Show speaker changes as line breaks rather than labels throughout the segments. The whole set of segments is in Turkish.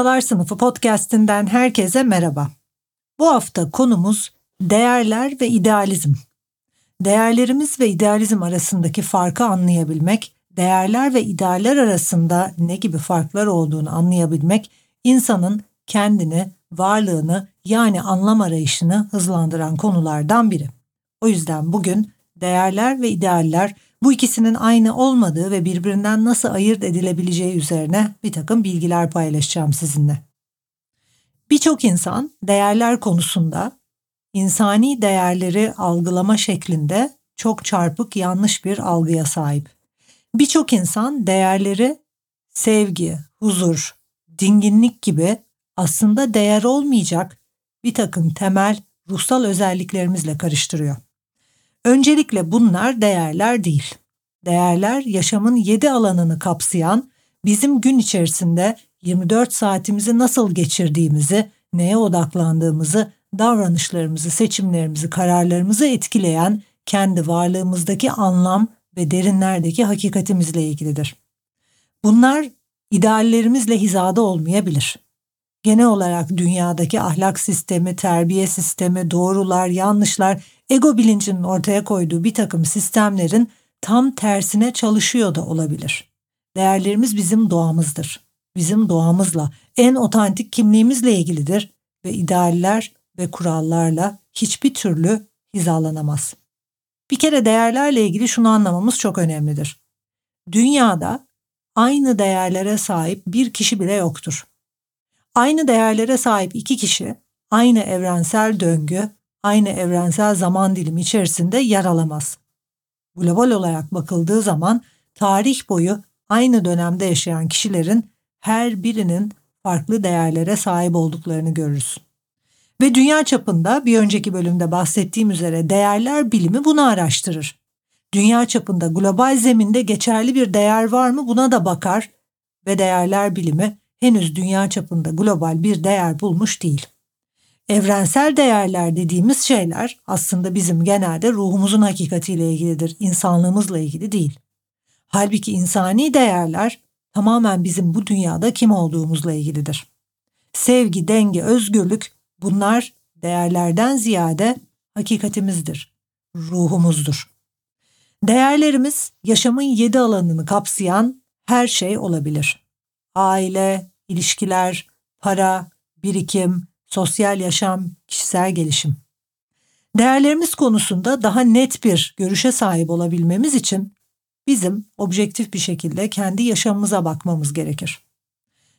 Ustalar Sınıfı podcast'inden herkese merhaba. Bu hafta konumuz değerler ve idealizm. Değerlerimiz ve idealizm arasındaki farkı anlayabilmek, değerler ve idealler arasında ne gibi farklar olduğunu anlayabilmek, insanın kendini, varlığını yani anlam arayışını hızlandıran konulardan biri. O yüzden bugün değerler ve idealler bu ikisinin aynı olmadığı ve birbirinden nasıl ayırt edilebileceği üzerine bir takım bilgiler paylaşacağım sizinle. Birçok insan değerler konusunda insani değerleri algılama şeklinde çok çarpık yanlış bir algıya sahip. Birçok insan değerleri sevgi, huzur, dinginlik gibi aslında değer olmayacak bir takım temel ruhsal özelliklerimizle karıştırıyor. Öncelikle bunlar değerler değil. Değerler yaşamın yedi alanını kapsayan, bizim gün içerisinde 24 saatimizi nasıl geçirdiğimizi, neye odaklandığımızı, davranışlarımızı, seçimlerimizi, kararlarımızı etkileyen kendi varlığımızdaki anlam ve derinlerdeki hakikatimizle ilgilidir. Bunlar ideallerimizle hizada olmayabilir. Genel olarak dünyadaki ahlak sistemi, terbiye sistemi, doğrular, yanlışlar, ego bilincinin ortaya koyduğu bir takım sistemlerin tam tersine çalışıyor da olabilir. Değerlerimiz bizim doğamızdır bizim doğamızla, en otantik kimliğimizle ilgilidir ve idealler ve kurallarla hiçbir türlü hizalanamaz. Bir kere değerlerle ilgili şunu anlamamız çok önemlidir. Dünyada aynı değerlere sahip bir kişi bile yoktur. Aynı değerlere sahip iki kişi aynı evrensel döngü, aynı evrensel zaman dilimi içerisinde yer alamaz. Global olarak bakıldığı zaman tarih boyu aynı dönemde yaşayan kişilerin her birinin farklı değerlere sahip olduklarını görürüz. Ve dünya çapında bir önceki bölümde bahsettiğim üzere değerler bilimi bunu araştırır. Dünya çapında global zeminde geçerli bir değer var mı buna da bakar ve değerler bilimi henüz dünya çapında global bir değer bulmuş değil. Evrensel değerler dediğimiz şeyler aslında bizim genelde ruhumuzun hakikatiyle ilgilidir, insanlığımızla ilgili değil. Halbuki insani değerler tamamen bizim bu dünyada kim olduğumuzla ilgilidir. Sevgi, denge, özgürlük bunlar değerlerden ziyade hakikatimizdir, ruhumuzdur. Değerlerimiz yaşamın yedi alanını kapsayan her şey olabilir. Aile, ilişkiler, para, birikim, sosyal yaşam, kişisel gelişim. Değerlerimiz konusunda daha net bir görüşe sahip olabilmemiz için bizim objektif bir şekilde kendi yaşamımıza bakmamız gerekir.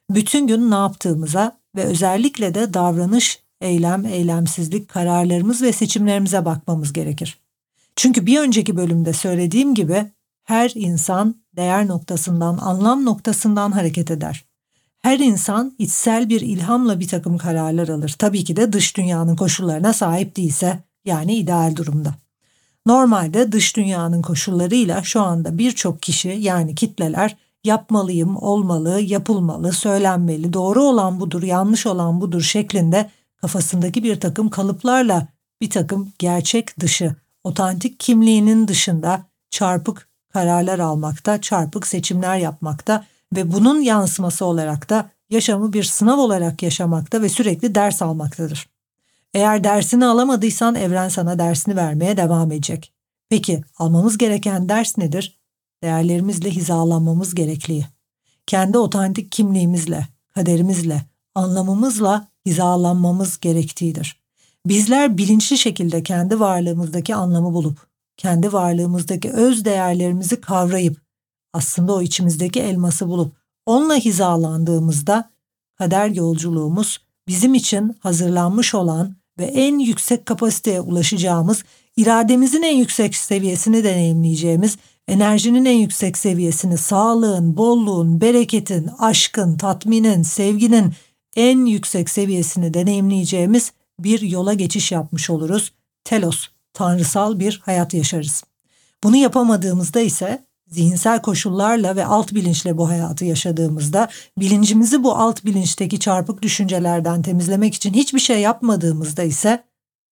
Bütün gün ne yaptığımıza ve özellikle de davranış, eylem, eylemsizlik, kararlarımız ve seçimlerimize bakmamız gerekir. Çünkü bir önceki bölümde söylediğim gibi her insan değer noktasından, anlam noktasından hareket eder. Her insan içsel bir ilhamla bir takım kararlar alır. Tabii ki de dış dünyanın koşullarına sahip değilse yani ideal durumda. Normalde dış dünyanın koşullarıyla şu anda birçok kişi yani kitleler yapmalıyım, olmalı, yapılmalı, söylenmeli, doğru olan budur, yanlış olan budur şeklinde kafasındaki bir takım kalıplarla bir takım gerçek dışı, otantik kimliğinin dışında çarpık kararlar almakta, çarpık seçimler yapmakta ve bunun yansıması olarak da yaşamı bir sınav olarak yaşamakta ve sürekli ders almaktadır. Eğer dersini alamadıysan evren sana dersini vermeye devam edecek. Peki almamız gereken ders nedir? Değerlerimizle hizalanmamız gerekli. Kendi otantik kimliğimizle, kaderimizle, anlamımızla hizalanmamız gerektiğidir. Bizler bilinçli şekilde kendi varlığımızdaki anlamı bulup, kendi varlığımızdaki öz değerlerimizi kavrayıp, aslında o içimizdeki elması bulup, onunla hizalandığımızda kader yolculuğumuz bizim için hazırlanmış olan ve en yüksek kapasiteye ulaşacağımız irademizin en yüksek seviyesini deneyimleyeceğimiz, enerjinin en yüksek seviyesini, sağlığın, bolluğun, bereketin, aşkın, tatminin, sevginin en yüksek seviyesini deneyimleyeceğimiz bir yola geçiş yapmış oluruz. Telos, tanrısal bir hayat yaşarız. Bunu yapamadığımızda ise zihinsel koşullarla ve alt bilinçle bu hayatı yaşadığımızda bilincimizi bu alt bilinçteki çarpık düşüncelerden temizlemek için hiçbir şey yapmadığımızda ise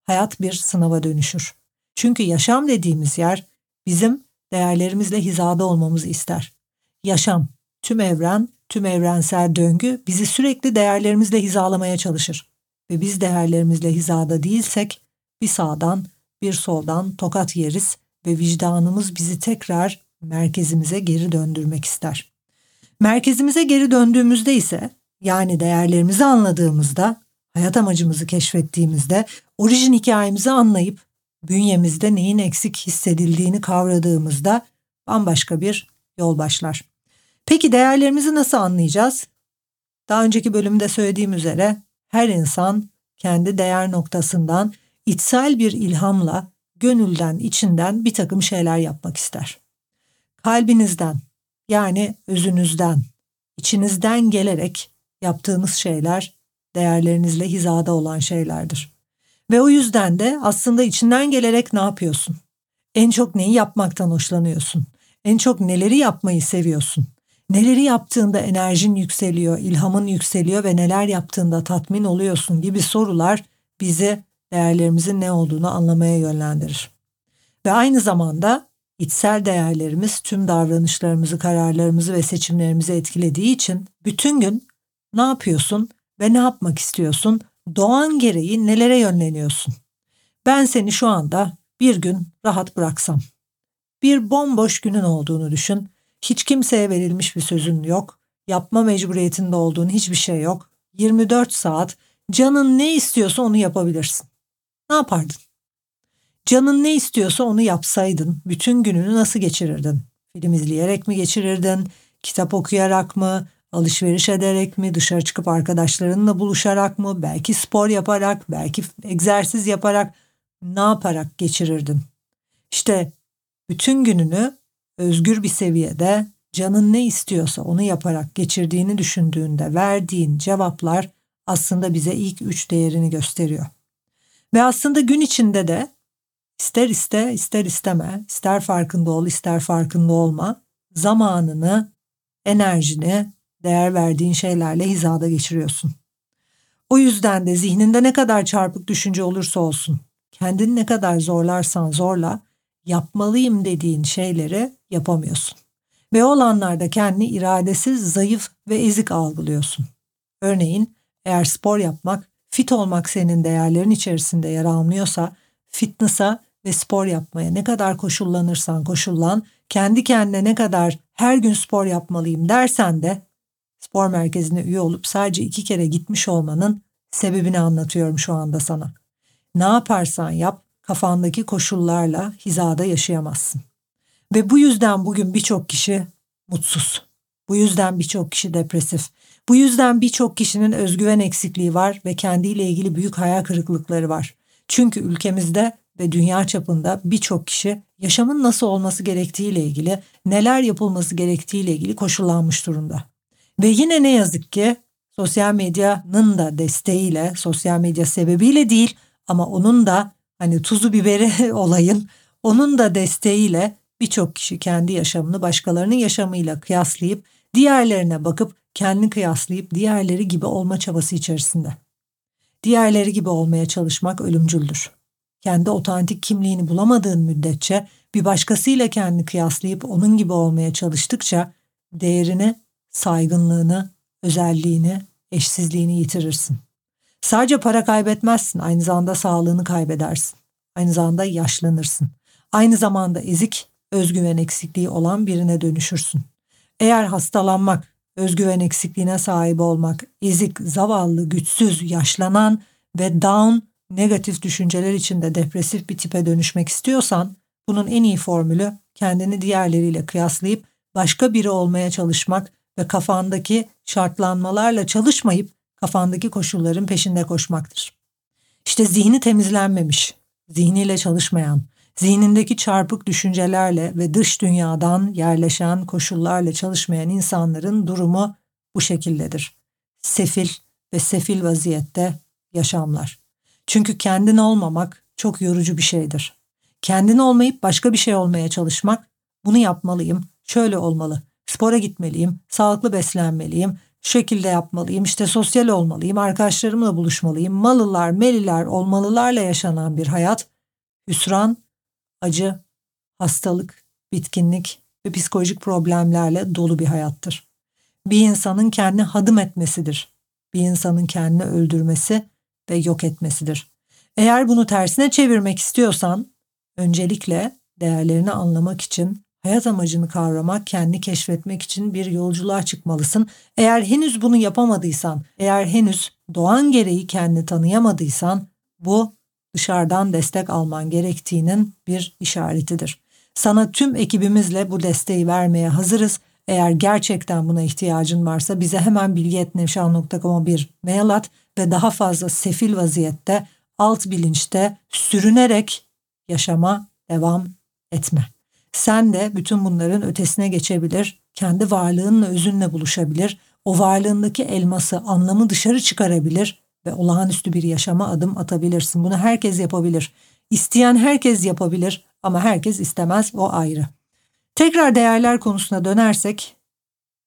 hayat bir sınava dönüşür. Çünkü yaşam dediğimiz yer bizim değerlerimizle hizada olmamızı ister. Yaşam, tüm evren, tüm evrensel döngü bizi sürekli değerlerimizle hizalamaya çalışır. Ve biz değerlerimizle hizada değilsek bir sağdan bir soldan tokat yeriz ve vicdanımız bizi tekrar merkezimize geri döndürmek ister. Merkezimize geri döndüğümüzde ise yani değerlerimizi anladığımızda, hayat amacımızı keşfettiğimizde, orijin hikayemizi anlayıp bünyemizde neyin eksik hissedildiğini kavradığımızda bambaşka bir yol başlar. Peki değerlerimizi nasıl anlayacağız? Daha önceki bölümde söylediğim üzere her insan kendi değer noktasından içsel bir ilhamla gönülden, içinden bir takım şeyler yapmak ister. Kalbinizden yani özünüzden, içinizden gelerek yaptığınız şeyler değerlerinizle hizada olan şeylerdir. Ve o yüzden de aslında içinden gelerek ne yapıyorsun? En çok neyi yapmaktan hoşlanıyorsun? En çok neleri yapmayı seviyorsun? Neleri yaptığında enerjin yükseliyor, ilhamın yükseliyor ve neler yaptığında tatmin oluyorsun gibi sorular bizi değerlerimizin ne olduğunu anlamaya yönlendirir. Ve aynı zamanda içsel değerlerimiz tüm davranışlarımızı, kararlarımızı ve seçimlerimizi etkilediği için bütün gün ne yapıyorsun ve ne yapmak istiyorsun? Doğan gereği nelere yönleniyorsun? Ben seni şu anda bir gün rahat bıraksam. Bir bomboş günün olduğunu düşün. Hiç kimseye verilmiş bir sözün yok. Yapma mecburiyetinde olduğun hiçbir şey yok. 24 saat canın ne istiyorsa onu yapabilirsin. Ne yapardın? Canın ne istiyorsa onu yapsaydın bütün gününü nasıl geçirirdin? Film izleyerek mi geçirirdin? Kitap okuyarak mı? Alışveriş ederek mi? Dışarı çıkıp arkadaşlarınla buluşarak mı? Belki spor yaparak, belki egzersiz yaparak ne yaparak geçirirdin? İşte bütün gününü özgür bir seviyede canın ne istiyorsa onu yaparak geçirdiğini düşündüğünde verdiğin cevaplar aslında bize ilk üç değerini gösteriyor. Ve aslında gün içinde de ister iste ister isteme, ister farkında ol ister farkında olma zamanını, enerjini değer verdiğin şeylerle hizada geçiriyorsun. O yüzden de zihninde ne kadar çarpık düşünce olursa olsun, kendini ne kadar zorlarsan zorla yapmalıyım dediğin şeyleri yapamıyorsun. Ve o alanlarda kendini iradesiz, zayıf ve ezik algılıyorsun. Örneğin eğer spor yapmak fit olmak senin değerlerin içerisinde yer almıyorsa fitness'a ve spor yapmaya ne kadar koşullanırsan koşullan, kendi kendine ne kadar her gün spor yapmalıyım dersen de spor merkezine üye olup sadece iki kere gitmiş olmanın sebebini anlatıyorum şu anda sana. Ne yaparsan yap kafandaki koşullarla hizada yaşayamazsın. Ve bu yüzden bugün birçok kişi mutsuz. Bu yüzden birçok kişi depresif. Bu yüzden birçok kişinin özgüven eksikliği var ve kendiyle ilgili büyük hayal kırıklıkları var. Çünkü ülkemizde ve dünya çapında birçok kişi yaşamın nasıl olması gerektiğiyle ilgili, neler yapılması gerektiğiyle ilgili koşullanmış durumda. Ve yine ne yazık ki sosyal medyanın da desteğiyle, sosyal medya sebebiyle değil ama onun da hani tuzu biberi olayın, onun da desteğiyle birçok kişi kendi yaşamını başkalarının yaşamıyla kıyaslayıp diğerlerine bakıp kendini kıyaslayıp diğerleri gibi olma çabası içerisinde. Diğerleri gibi olmaya çalışmak ölümcüldür. Kendi otantik kimliğini bulamadığın müddetçe bir başkasıyla kendini kıyaslayıp onun gibi olmaya çalıştıkça değerini, saygınlığını, özelliğini, eşsizliğini yitirirsin. Sadece para kaybetmezsin, aynı zamanda sağlığını kaybedersin. Aynı zamanda yaşlanırsın. Aynı zamanda ezik, özgüven eksikliği olan birine dönüşürsün. Eğer hastalanmak, özgüven eksikliğine sahip olmak, ezik, zavallı, güçsüz, yaşlanan ve down, negatif düşünceler içinde depresif bir tipe dönüşmek istiyorsan, bunun en iyi formülü kendini diğerleriyle kıyaslayıp başka biri olmaya çalışmak ve kafandaki şartlanmalarla çalışmayıp kafandaki koşulların peşinde koşmaktır. İşte zihni temizlenmemiş, zihniyle çalışmayan, zihnindeki çarpık düşüncelerle ve dış dünyadan yerleşen koşullarla çalışmayan insanların durumu bu şekildedir. Sefil ve sefil vaziyette yaşamlar. Çünkü kendin olmamak çok yorucu bir şeydir. Kendin olmayıp başka bir şey olmaya çalışmak, bunu yapmalıyım, şöyle olmalı, spora gitmeliyim, sağlıklı beslenmeliyim, şu şekilde yapmalıyım, işte sosyal olmalıyım, arkadaşlarımla buluşmalıyım, malılar, meliler, olmalılarla yaşanan bir hayat, hüsran, acı, hastalık, bitkinlik ve psikolojik problemlerle dolu bir hayattır. Bir insanın kendini hadım etmesidir. Bir insanın kendini öldürmesi ve yok etmesidir. Eğer bunu tersine çevirmek istiyorsan, öncelikle değerlerini anlamak için hayat amacını kavramak, kendini keşfetmek için bir yolculuğa çıkmalısın. Eğer henüz bunu yapamadıysan, eğer henüz doğan gereği kendini tanıyamadıysan bu dışarıdan destek alman gerektiğinin bir işaretidir. Sana tüm ekibimizle bu desteği vermeye hazırız. Eğer gerçekten buna ihtiyacın varsa bize hemen bilgi.nevşan.com'a bir mail at ve daha fazla sefil vaziyette, alt bilinçte sürünerek yaşama devam etme. Sen de bütün bunların ötesine geçebilir, kendi varlığınla özünle buluşabilir, o varlığındaki elması, anlamı dışarı çıkarabilir ve olağanüstü bir yaşama adım atabilirsin. Bunu herkes yapabilir. İsteyen herkes yapabilir ama herkes istemez o ayrı. Tekrar değerler konusuna dönersek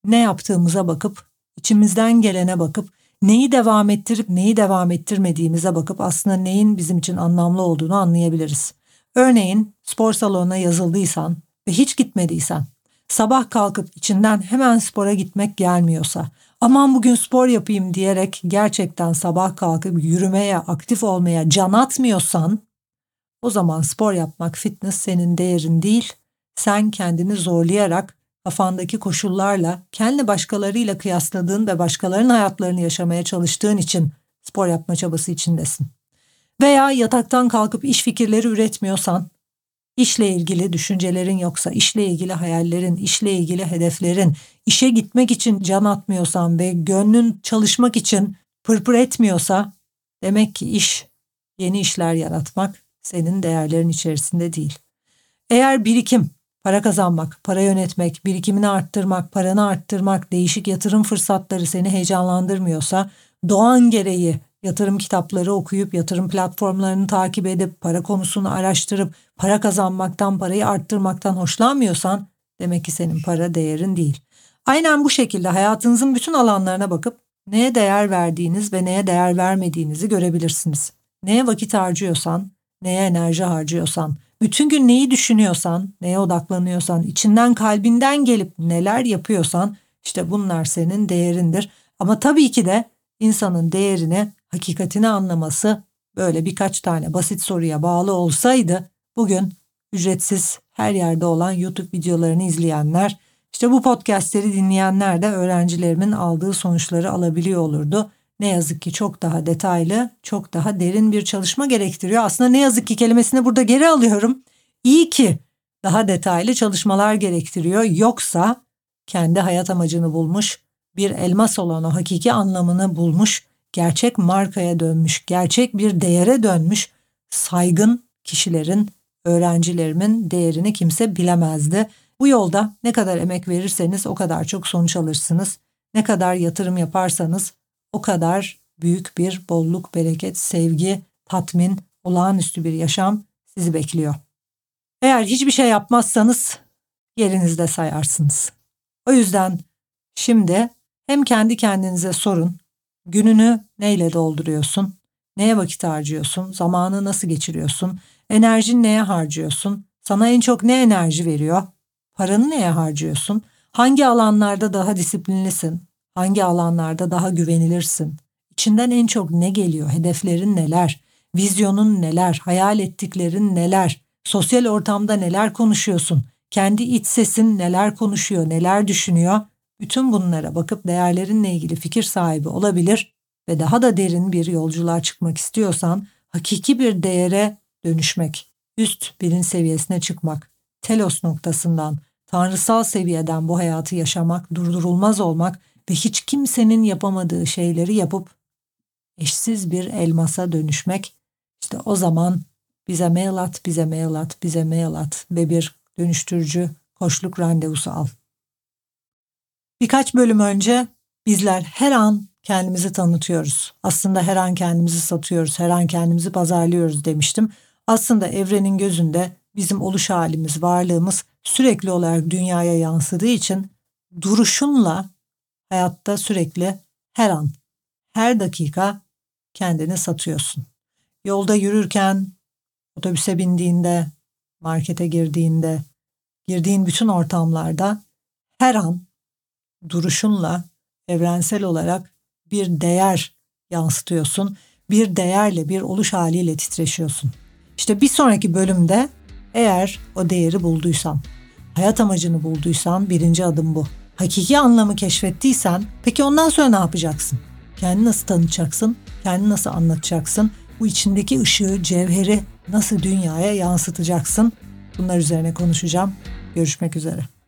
ne yaptığımıza bakıp, içimizden gelene bakıp, neyi devam ettirip neyi devam ettirmediğimize bakıp aslında neyin bizim için anlamlı olduğunu anlayabiliriz. Örneğin spor salonuna yazıldıysan ve hiç gitmediysen, sabah kalkıp içinden hemen spora gitmek gelmiyorsa, aman bugün spor yapayım diyerek gerçekten sabah kalkıp yürümeye, aktif olmaya can atmıyorsan, o zaman spor yapmak, fitness senin değerin değil, sen kendini zorlayarak kafandaki koşullarla kendi başkalarıyla kıyasladığın ve başkalarının hayatlarını yaşamaya çalıştığın için spor yapma çabası içindesin. Veya yataktan kalkıp iş fikirleri üretmiyorsan, işle ilgili düşüncelerin yoksa, işle ilgili hayallerin, işle ilgili hedeflerin, işe gitmek için can atmıyorsan ve gönlün çalışmak için pırpır etmiyorsa, demek ki iş, yeni işler yaratmak senin değerlerin içerisinde değil. Eğer birikim, para kazanmak, para yönetmek, birikimini arttırmak, paranı arttırmak, değişik yatırım fırsatları seni heyecanlandırmıyorsa, doğan gereği yatırım kitapları okuyup yatırım platformlarını takip edip para konusunu araştırıp para kazanmaktan, parayı arttırmaktan hoşlanmıyorsan demek ki senin para değerin değil. Aynen bu şekilde hayatınızın bütün alanlarına bakıp neye değer verdiğiniz ve neye değer vermediğinizi görebilirsiniz. Neye vakit harcıyorsan, neye enerji harcıyorsan, bütün gün neyi düşünüyorsan, neye odaklanıyorsan, içinden kalbinden gelip neler yapıyorsan işte bunlar senin değerindir. Ama tabii ki de insanın değerini hakikatini anlaması böyle birkaç tane basit soruya bağlı olsaydı bugün ücretsiz her yerde olan YouTube videolarını izleyenler, işte bu podcastleri dinleyenler de öğrencilerimin aldığı sonuçları alabiliyor olurdu. Ne yazık ki çok daha detaylı, çok daha derin bir çalışma gerektiriyor. Aslında ne yazık ki kelimesini burada geri alıyorum. İyi ki daha detaylı çalışmalar gerektiriyor. Yoksa kendi hayat amacını bulmuş, bir elmas olan o hakiki anlamını bulmuş gerçek markaya dönmüş, gerçek bir değere dönmüş saygın kişilerin, öğrencilerimin değerini kimse bilemezdi. Bu yolda ne kadar emek verirseniz o kadar çok sonuç alırsınız. Ne kadar yatırım yaparsanız o kadar büyük bir bolluk, bereket, sevgi, tatmin, olağanüstü bir yaşam sizi bekliyor. Eğer hiçbir şey yapmazsanız yerinizde sayarsınız. O yüzden şimdi hem kendi kendinize sorun, Gününü neyle dolduruyorsun? Neye vakit harcıyorsun? Zamanı nasıl geçiriyorsun? Enerjin neye harcıyorsun? Sana en çok ne enerji veriyor? Paranı neye harcıyorsun? Hangi alanlarda daha disiplinlisin? Hangi alanlarda daha güvenilirsin? İçinden en çok ne geliyor? Hedeflerin neler? Vizyonun neler? Hayal ettiklerin neler? Sosyal ortamda neler konuşuyorsun? Kendi iç sesin neler konuşuyor, neler düşünüyor? Bütün bunlara bakıp değerlerinle ilgili fikir sahibi olabilir ve daha da derin bir yolculuğa çıkmak istiyorsan hakiki bir değere dönüşmek, üst bilinç seviyesine çıkmak, telos noktasından, tanrısal seviyeden bu hayatı yaşamak, durdurulmaz olmak ve hiç kimsenin yapamadığı şeyleri yapıp eşsiz bir elmasa dönüşmek, işte o zaman Bize mail at, bize mail at, bize mail at ve bir dönüştürücü koçluk randevusu al. Birkaç bölüm önce bizler her an kendimizi tanıtıyoruz. Aslında her an kendimizi satıyoruz, her an kendimizi pazarlıyoruz demiştim. Aslında evrenin gözünde bizim oluş halimiz, varlığımız sürekli olarak dünyaya yansıdığı için duruşunla hayatta sürekli her an, her dakika kendini satıyorsun. Yolda yürürken, otobüse bindiğinde, markete girdiğinde, girdiğin bütün ortamlarda her an duruşunla evrensel olarak bir değer yansıtıyorsun. Bir değerle, bir oluş haliyle titreşiyorsun. İşte bir sonraki bölümde eğer o değeri bulduysan, hayat amacını bulduysan birinci adım bu. Hakiki anlamı keşfettiysen peki ondan sonra ne yapacaksın? Kendini nasıl tanıtacaksın? Kendini nasıl anlatacaksın? Bu içindeki ışığı, cevheri nasıl dünyaya yansıtacaksın? Bunlar üzerine konuşacağım. Görüşmek üzere.